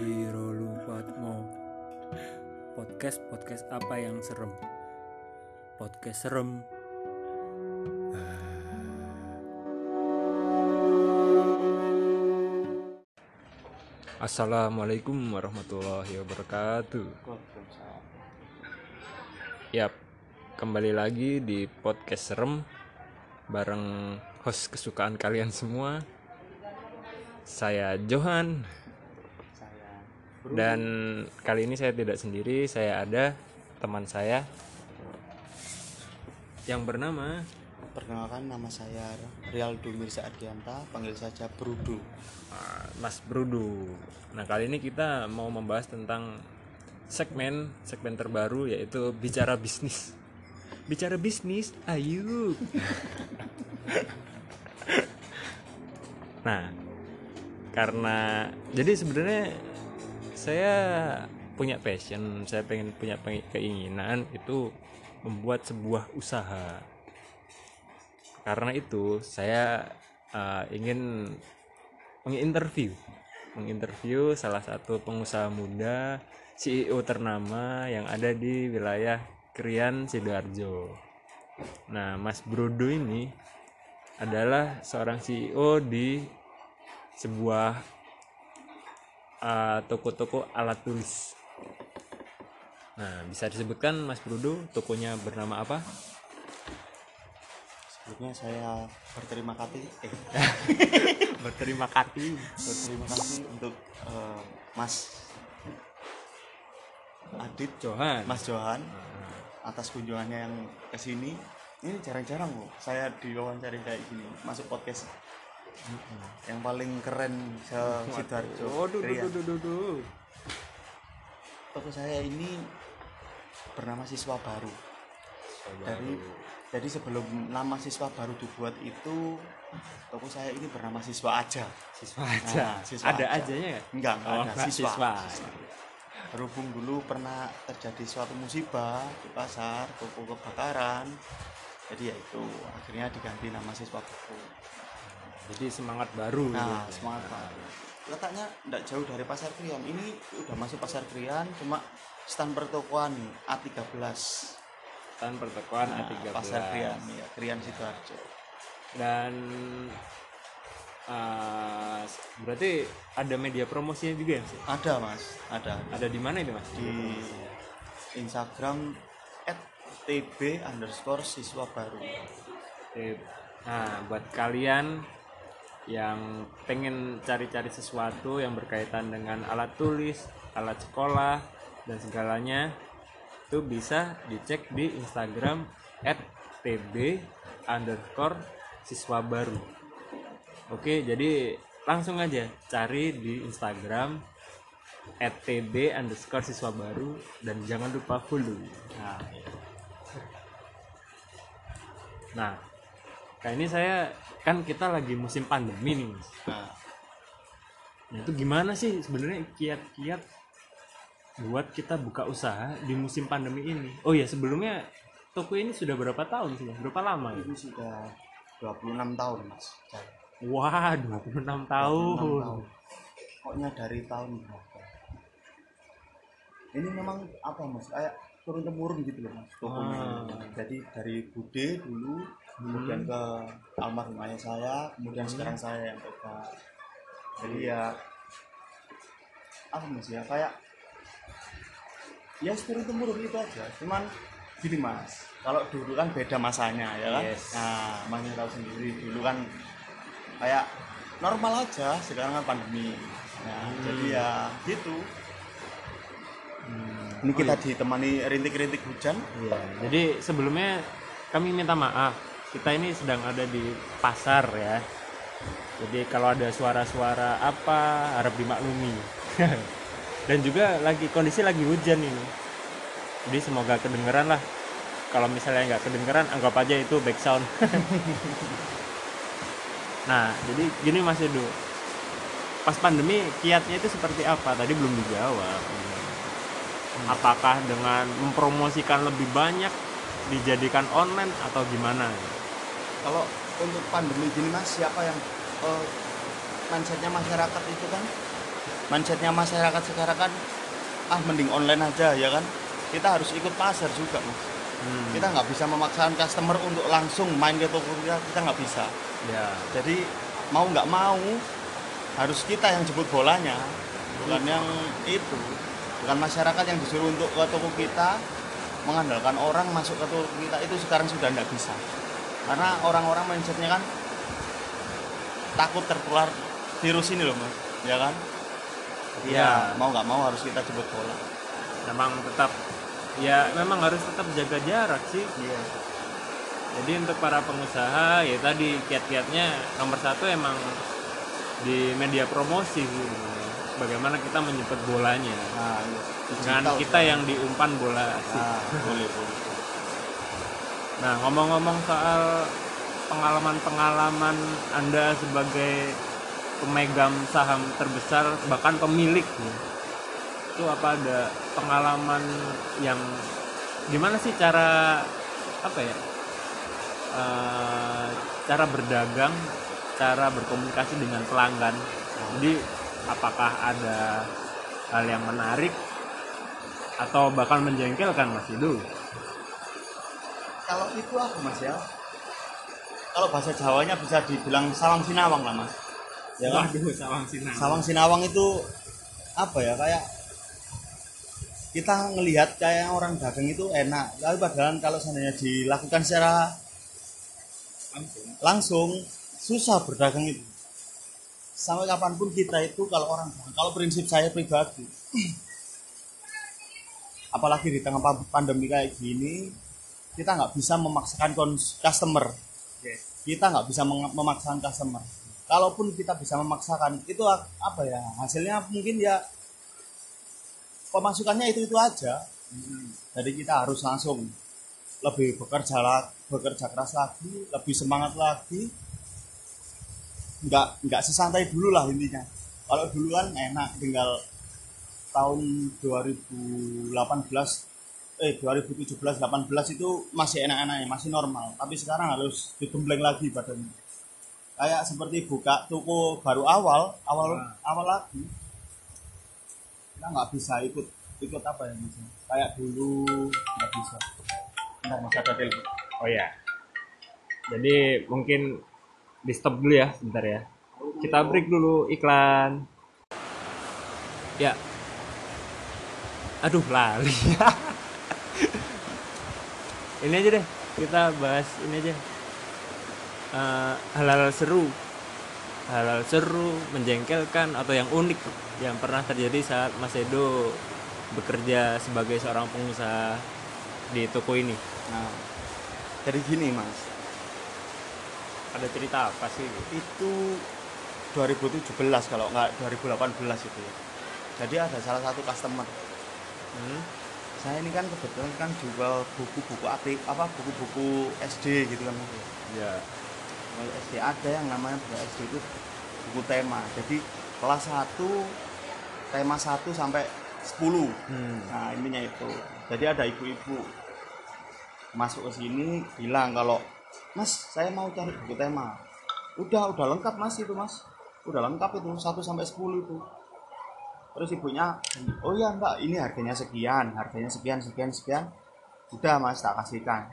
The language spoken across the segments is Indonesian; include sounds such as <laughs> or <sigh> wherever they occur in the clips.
Hiro Lupatmo Podcast podcast apa yang serem? Podcast serem. Assalamualaikum warahmatullahi wabarakatuh. Yap, kembali lagi di podcast serem Bareng host kesukaan kalian semua. Saya Johan Dan kali ini saya tidak sendiri Saya ada teman saya Yang bernama Perkenalkan nama saya Rialdo Mirza Ardianta, panggil saja Brudo. uh, Mas Brudu. Nah kali ini kita mau membahas tentang segmen Segmen terbaru yaitu Bicara Bisnis. Bicara Bisnis, ayo. <laughs> Nah karena jadi sebenarnya saya punya passion saya pengen punya keinginan itu membuat sebuah usaha karena itu saya uh, ingin menginterview menginterview salah satu pengusaha muda CEO ternama yang ada di wilayah Krian Sidoarjo. Nah, Mas Brodo ini adalah seorang CEO di sebuah uh, toko-toko alat tulis. Nah, bisa disebutkan Mas Brodo tokonya bernama apa? Sebelumnya saya berterima kasih, eh, <laughs> Berterima kasih. berterima kasih untuk eh, Mas Adit, Johan. Mas Johan atas kunjungannya yang ke sini. Ini jarang-jarang kok saya diwawancari kayak gini masuk podcast yang paling keren se <laughs> Sidoarjo. Waduh, duh, duh, duh, duh. Toko saya ini bernama Siswa Baru. dari jadi sebelum nama siswa baru dibuat itu toko saya ini bernama siswa aja siswa aja. Nah, siswa ada aja. ajanya ya? enggak enggak Oh, ada enggak, siswa. siswa. berhubung dulu pernah terjadi suatu musibah di pasar toko kebakaran jadi ya itu akhirnya diganti nama siswa toko Jadi semangat baru. nah gitu. semangat baru letaknya tidak jauh dari pasar Krian ini udah masuk pasar Krian cuma stand pertokoan A13 Tan pertokoan Nah, A13. pasar Krian ya Krian Sidoarjo Dan uh, berarti ada media promosinya juga ya? Mas? ada mas ada Ada di mana itu mas? di Instagram @tb underscore siswa baru. Nah, buat kalian yang pengen cari-cari sesuatu yang berkaitan dengan alat tulis, alat sekolah, dan segalanya, itu bisa dicek di Instagram @tb underscore siswa baru. Oke, jadi langsung aja cari di Instagram @tb underscore siswa baru dan jangan lupa follow. Nah, Nah, kayak ini saya kan kita lagi musim pandemi nih, Mas. nah Nah, itu gimana sih sebenarnya kiat-kiat buat kita buka usaha di musim pandemi ini? Oh ya, sebelumnya toko ini sudah berapa tahun sih, Mas? Berapa lama ya? ini sudah 26 tahun mas. Wah, 26 26 tahun. pokoknya dari tahun berapa ini memang apa mas kayak turun temurun gitu loh mas tokonya Ah. jadi dari bude dulu kemudian ke almarhum ayah saya kemudian Hmm. sekarang saya yang pegang jadi ya apa mas ya kayak ya turun temurun itu aja cuman gini mas kalau dulu kan beda masanya ya kan Yes. nah masnya tahu sendiri dulu kan kayak normal aja sekarang kan pandemi nah Hmm. jadi ya gitu Hmm. ini kita ditemani rintik-rintik hujan Iya, jadi sebelumnya kami minta maaf. Kita ini sedang ada di pasar ya. Jadi kalau ada suara-suara apa harap dimaklumi. <laughs> Dan juga lagi kondisi lagi hujan ini. Jadi semoga kedengeran lah. Kalau misalnya nggak kedengeran, anggap aja itu back sound. <laughs> nah, jadi gini Mas Edo. Pas pandemi kiatnya itu seperti apa? Tadi belum dijawab. Apakah dengan mempromosikan lebih banyak dijadikan online atau gimana? Kalau untuk pandemi gini mas siapa yang eh, mindsetnya masyarakat itu kan? Mindsetnya masyarakat sekarang kan ah mending online aja ya kan? Kita harus ikut pasar juga mas. Hmm. kita nggak bisa memaksakan customer untuk langsung main ke toko kita kita nggak bisa. Ya. Jadi mau nggak mau harus kita yang jemput bolanya. Bukan yang itu. Bukan masyarakat yang disuruh untuk ke toko kita mengandalkan orang masuk ke toko kita itu sekarang sudah nggak bisa karena orang-orang mindsetnya kan takut tertular virus ini loh mas. Ya kan? Iya. ya mau nggak mau harus kita jemput bola. Memang tetap ya memang harus tetap jaga jarak sih. Iya. Jadi untuk para pengusaha ya tadi kiat-kiatnya nomor satu emang di media promosi sih. Bagaimana kita menjemput bolanya. Nah iya. dengan Digital. kita yang diumpan bola. Sih nah, boleh boleh Nah, ngomong-ngomong soal pengalaman-pengalaman Anda sebagai pemegang saham terbesar bahkan pemilik ya, itu apa ada pengalaman yang gimana sih cara apa ya eh, cara berdagang cara berkomunikasi dengan pelanggan? Jadi apakah ada hal yang menarik atau bahkan menjengkelkan mas itu kalau itu apa mas ya? Kalau bahasa Jawanya bisa dibilang sawang sinawang lah mas. Ya kan? Waduh, sawang sinawang. sawang sinawang itu apa ya kayak kita ngelihat kayak orang dagang itu enak. Tapi padahal kalau seandainya dilakukan secara langsung. susah berdagang itu. Sampai kapan pun kita itu kalau orang kalau prinsip saya pribadi <clears throat> apalagi di tengah pa- pandemi kayak gini kita nggak bisa memaksakan customer. Kita nggak bisa memaksakan customer. Kalaupun kita bisa memaksakan itu apa ya hasilnya mungkin ya pemasukannya itu itu aja jadi kita harus langsung lebih bekerja bekerja keras lagi lebih semangat lagi. Nggak nggak sesantai dulu lah intinya. Kalau dulu kan enak tinggal tahun 2018 eh 2017 18 itu masih enak-enaknya masih normal tapi sekarang harus digembleng lagi badannya kayak seperti buka toko baru awal awal Nah. awal lagi kita nggak bisa ikut ikut apa ya misalnya kayak dulu nggak bisa nggak masih ada telepon Oh ya. Jadi mungkin di stop dulu ya sebentar ya. Kita break dulu iklan. Ya. Aduh lali. <laughs> ini aja deh. Kita bahas ini aja. Eh, hal-hal seru. Hal-hal seru, menjengkelkan atau yang unik yang pernah terjadi saat Mas Edo bekerja sebagai seorang pengusaha di toko ini. nah jadi gini mas Ada cerita apa sih? itu 2017 kalau nggak 2018 itu ya jadi ada salah satu customer Hmm? Saya ini kan kebetulan kan jual buku-buku aktif apa buku-buku SD gitu kan. Ya. kalau SD ada yang namanya buku SD itu buku tema jadi kelas 1 tema 1 sampai 10 Hmm. nah intinya itu jadi ada ibu-ibu masuk ke sini bilang kalau mas saya mau cari buku tema udah udah lengkap mas itu mas udah lengkap itu 1 sampai 10 itu terus ibunya oh ya mbak ini harganya sekian harganya sekian sekian sekian. Udah mas tak kasihkan.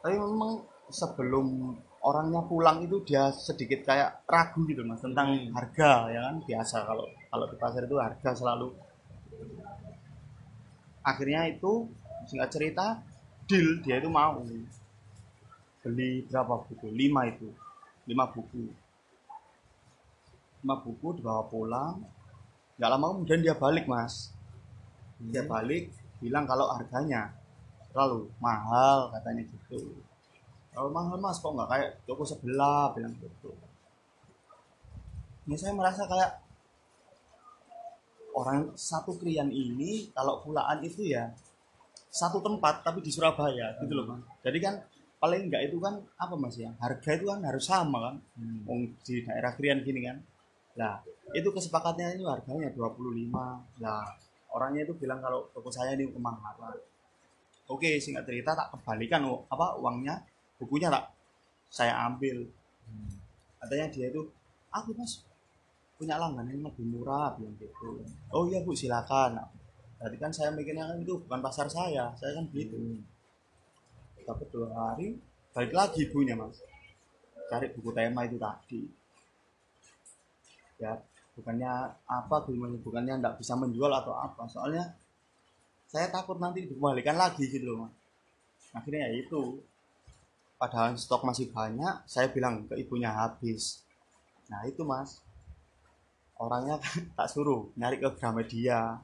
Tapi memang sebelum orangnya pulang itu dia sedikit kayak ragu gitu mas tentang Hmm. harga ya kan? Biasa kalau kalau di pasar itu harga selalu. Akhirnya itu singkat cerita deal dia itu mau beli berapa buku? Lima itu lima buku lima buku dibawa pulang. Nggak lama kemudian dia balik mas. Dia balik bilang kalau harganya terlalu mahal katanya gitu. Kalau mahal mas kok nggak kayak toko sebelah bilang gitu. Ini saya merasa kayak orang satu krian ini kalau pulaan itu ya satu tempat tapi di Surabaya gitu loh mas. Jadi kan paling enggak itu kan apa mas ya? Harga itu kan harus sama kan? Hmm. Di daerah krian gini kan lah itu kesepakatannya itu harganya 25 lah orangnya itu bilang kalau toko saya ini kemahalan oke singkat cerita tak kembalikan u- apa uangnya bukunya tak saya ambil. Katanya dia itu aku mas punya langganan yang lebih murah bilang gitu. Oh iya bu silakan. Berarti kan saya mikirnya kan itu bukan pasar saya saya kan gitu dapat dua hari balik lagi ibunya mas. Cari buku tema itu tadi ya bukannya apa gimana bukannya nggak bisa menjual atau apa. Soalnya saya takut nanti dikembalikan lagi gitu loh mas. Akhirnya ya itu. Padahal stok masih banyak saya bilang ke ibunya habis. Nah itu mas. Orangnya <laughs> tak suruh nyari ke Gramedia.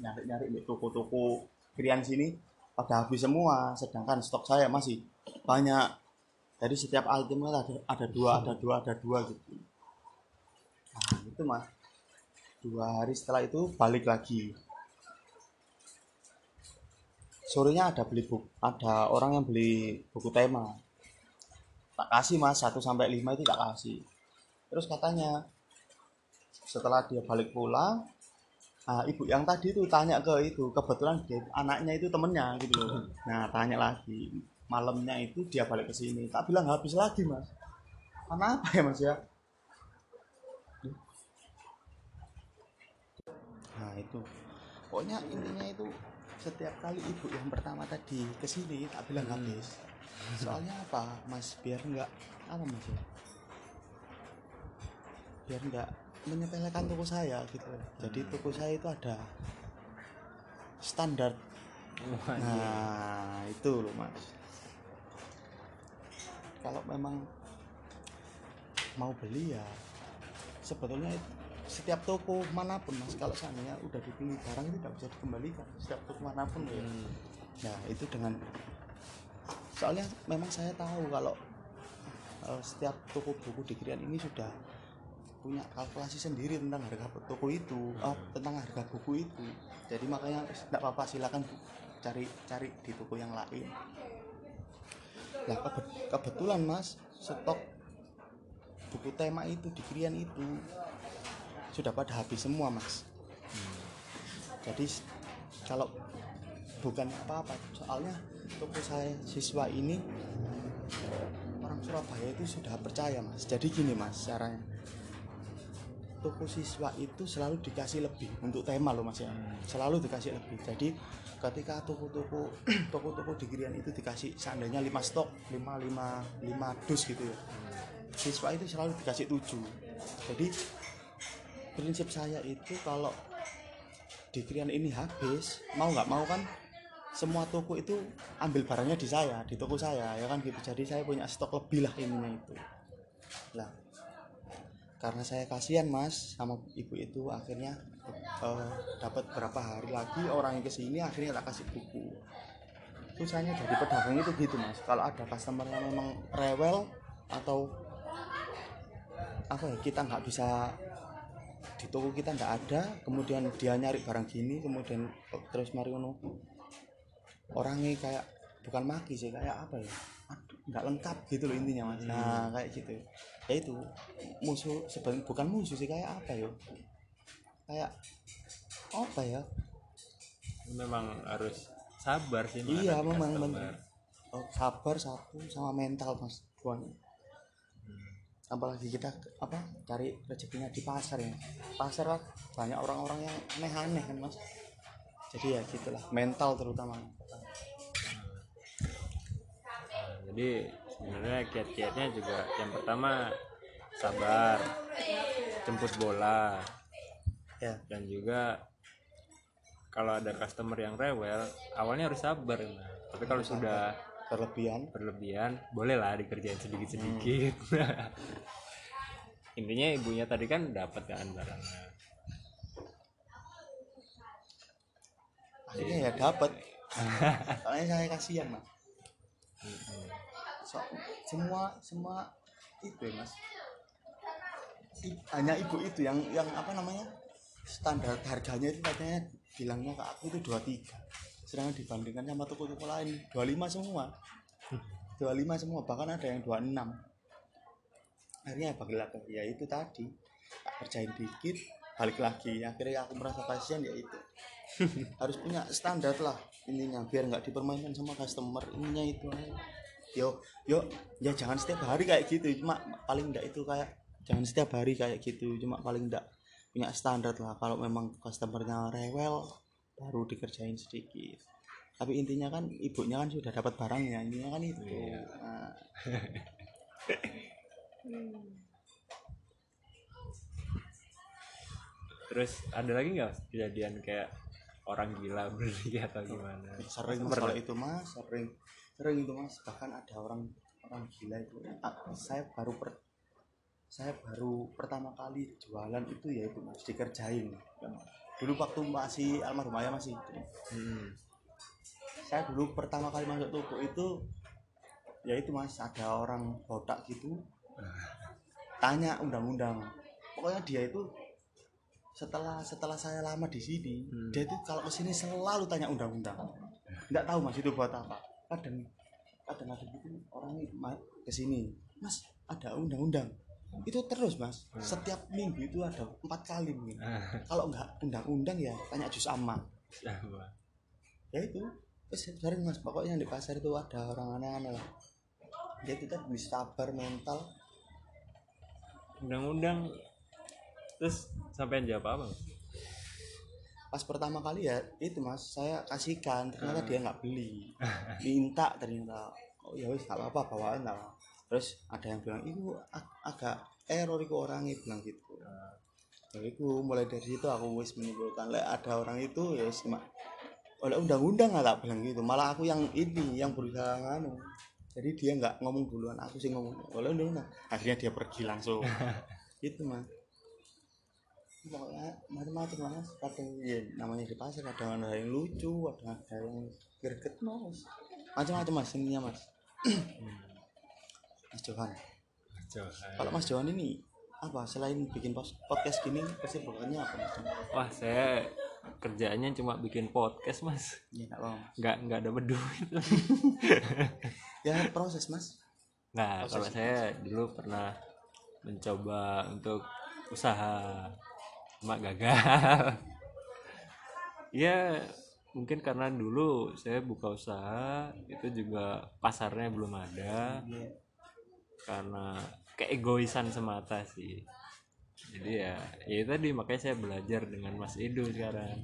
Nyari-nyari di toko-toko kirian sini pada habis semua. Sedangkan stok saya masih banyak. Jadi setiap item ada ada dua ada dua ada dua gitu itu mas dua hari setelah itu balik lagi. Sorenya ada beli buku ada orang yang beli buku tema. Tak kasih mas 1 sampai 5 itu tak kasih. Terus katanya setelah dia balik pulang nah, ibu yang tadi itu tanya ke itu kebetulan dia, anaknya itu temennya gitu loh. Nah tanya lagi malamnya itu dia balik ke sini. Tak bilang habis lagi mas. Karena apa ya mas ya itu. Pokoknya intinya itu setiap kali ibu yang pertama tadi ke sini tak bilang habis. Soalnya apa mas? Biar enggak apa mas ya? Biar enggak menyepelekan toko saya gitu. Jadi toko saya itu ada standar. Iya. nah itu loh mas. Kalau memang mau beli ya sebetulnya itu setiap toko mana pun mas kalau seandainya udah dipilih barang itu tidak bisa dikembalikan setiap toko mana pun ya. Hmm. nah itu dengan soalnya memang saya tahu kalau eh, setiap toko buku di Krian ini sudah punya kalkulasi sendiri tentang harga toko itu oh, tentang harga buku itu. Jadi makanya tidak apa-apa silakan cari cari di toko yang lain. Nah kebe- kebetulan mas stok buku tema itu di Krian itu sudah pada habis semua mas. Jadi kalau bukan apa-apa soalnya toko saya siswa ini orang Surabaya itu sudah percaya mas. Jadi gini mas caranya. Toko siswa itu selalu dikasih lebih untuk tema loh mas ya. Selalu dikasih lebih. Jadi ketika toko-toko toko-toko di Girian itu dikasih seandainya 5 stok 5 5 5 dus gitu ya. Siswa itu selalu dikasih 7 jadi prinsip saya itu kalau di Krian ini habis mau nggak mau kan semua toko itu ambil barangnya di saya di toko saya ya kan gitu. Jadi saya punya stok lebih lah ininya itu. Lah karena saya kasihan mas sama ibu itu akhirnya eh, dapat berapa hari lagi orang yang ke sini akhirnya tak kasih buku. Susahnya jadi pedagang itu gitu mas. Kalau ada customer yang memang rewel atau apa ya kita nggak bisa toko kita nggak ada kemudian dia nyari barang gini kemudian terus mari ngono. Orangnya kayak bukan maki sih kayak apa ya? Aduh nggak lengkap gitu loh intinya mas. Nah kayak gitu. Ya itu musuh sebenarnya bukan musuh sih kayak apa ya? Kayak apa ya? Memang harus sabar sih iya memang bener oh, sabar satu sama mental mas. Buan. Apalagi kita apa cari rezekinya di pasar ya. Pasar kan banyak orang-orang yang aneh-aneh kan mas. Jadi ya gitulah mental terutama. Jadi sebenarnya kiat-kiatnya juga yang pertama sabar jemput bola. Ya. Dan juga kalau ada customer yang rewel awalnya harus sabar nah. tapi kalau sudah berlebihan. Berlebihan. Bolehlah dikerjain sedikit-sedikit. Intinya ibunya tadi kan dapat kan barangnya. Akhirnya ya dapat <laughs> soalnya saya kasihan mas. So, semua semua itu ya mas. I- hanya ibu itu yang yang apa namanya standar harganya itu katanya bilangnya ke aku itu 23 sedangkan dibandingkan sama toko-toko lain 25 semua. 25 semua bahkan ada yang 26 akhirnya ya balik lagi ya itu tadi. Tak kerjain dikit balik lagi. Akhirnya aku merasa kasihan ya itu. <laughs> Harus punya standar lah intinya biar nggak dipermainkan sama customer. Ininya itu aja. yo yo ya jangan setiap hari kayak gitu. Cuma paling enggak itu kayak jangan setiap hari kayak gitu. Cuma paling enggak punya standar lah. Kalau memang customernya rewel baru dikerjain sedikit. Tapi intinya kan ibunya kan sudah dapat barangnya intinya kan itu. Iya. Nah, terus ada lagi nggak kejadian kayak orang gila beli atau gimana? sering kalau itu mas sering sering itu mas. Bahkan ada orang orang gila itu. Ah, saya baru per saya baru pertama kali jualan itu ya itu mas dikerjain dulu waktu masih almarhum ayah masih Hmm. saya dulu pertama kali masuk toko itu ya itu mas ada orang botak gitu. <laughs> Tanya undang-undang. Pokoknya dia itu setelah setelah saya lama di sini Hmm. dia itu kalau ke sini selalu tanya undang-undang. Nggak tahu mas itu buat apa. Kadang kadang ada gitu orang ke sini mas ada undang-undang itu terus mas. Hmm. setiap minggu itu ada empat kali mungkin. Kalau nggak undang-undang ya tanya jus amma Apa? ya itu. Terus sering mas. Pokoknya di pasar itu ada orang aneh-aneh lah. Dia itu kan bisa sabar mental. Undang-undang. Terus sampai jawab apa pas pertama kali ya itu mas. Saya kasihkan. Ternyata dia nggak beli. <laughs> Minta ternyata. Oh ya wis nggak apa-apa bawaan lah terus ada yang bilang itu ag- agak error itu orangnya bilang gitu. Ya itu mulai dari situ aku wis menyimpulkan lah ada orang itu ya cuma oleh undang-undang nggak bilang gitu malah aku yang ini yang berusaha nganu. Jadi dia nggak ngomong duluan aku sih ngomong oleh undang-undang. Akhirnya dia pergi langsung. <laughs> Itu mas. Pokoknya macam-macam lah mas. Kadang ya namanya di pasar kadang ada yang lucu ada ada yang greget mas. Macam-macam mas ininya mas mas Johan. Kalau mas Johan ini apa? Selain bikin podcast gini kesibukannya apa mas wah saya kerjaannya cuma bikin podcast mas. Ya nggak apa nggak nggak ada duit <laughs> ya proses mas. Nah Proses kalau saya dulu pernah mencoba untuk usaha cuma gagal. <laughs> Ya mungkin karena dulu saya buka usaha itu juga pasarnya belum ada. Iya. Karena keegoisan semata sih. Jadi ya ya tadi makanya saya belajar dengan Mas Ido sekarang.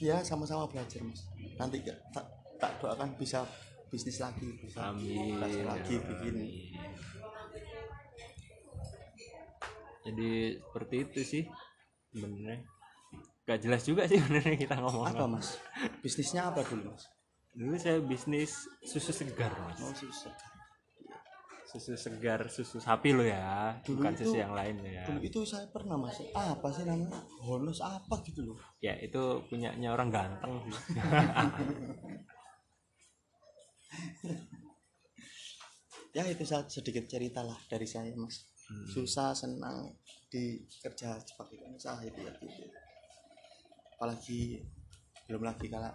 Ya sama-sama belajar mas. Nanti ya, tak, tak doakan bisa bisnis lagi bisa amin. lagi ya bikin Amin. jadi seperti itu sih sebenarnya. Gak jelas juga sih <laughs> sebenarnya kita ngomong apa mas? Bisnisnya apa dulu mas? Dulu saya bisnis susu segar mas. Oh susah susu segar susu sapi lo ya. Dulu bukan susu itu- yang lain ya. dulu itu saya pernah mas apa sih namanya? Bonus apa gitu loh. Ya itu punyanya orang ganteng <laughs> ya itu sa- sedikit cerita lah dari saya mas. Susah senang di kerja sebagai pengusaha itu ya gitu. apalagi belum lagi kalau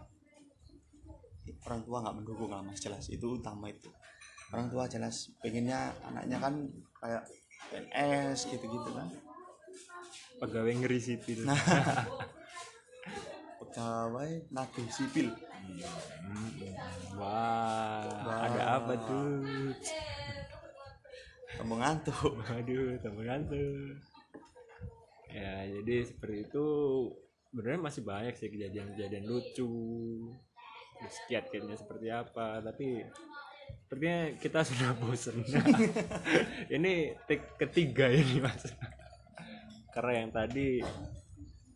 orang tua nggak mendukung lah mas. Jelas itu utama itu orang tua jelas pengennya anaknya kan kayak PNS gitu-gitu kan pegawai ngeri sipil Nah. <laughs> pegawai nagih sipil wah, ada apa tuh kamu ngantuk Waduh, teman tuh. Ya, jadi seperti itu sebenarnya masih banyak sih kejadian-kejadian lucu. Terus kiat-kiatnya seperti apa, tapi sepertinya kita <laughs> sudah bosen. <laughs> ini take ketiga ini Mas. Karena yang tadi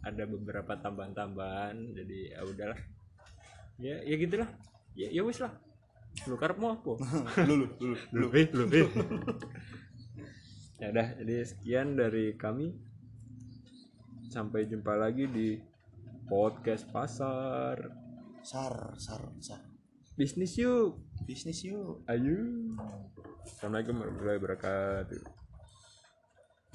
ada beberapa tambahan-tambahan, jadi ya udahlah. Ya, ya gitulah. Ya, ya wis lah. Lu karep mau apa? <laughs> lulu lulu lebih lebih ya udah jadi sekian dari kami sampai jumpa lagi di podcast pasar sar sar sar bisnis yuk bisnis yuk. Ayo. Assalamualaikum warahmatullahi wabarakatuh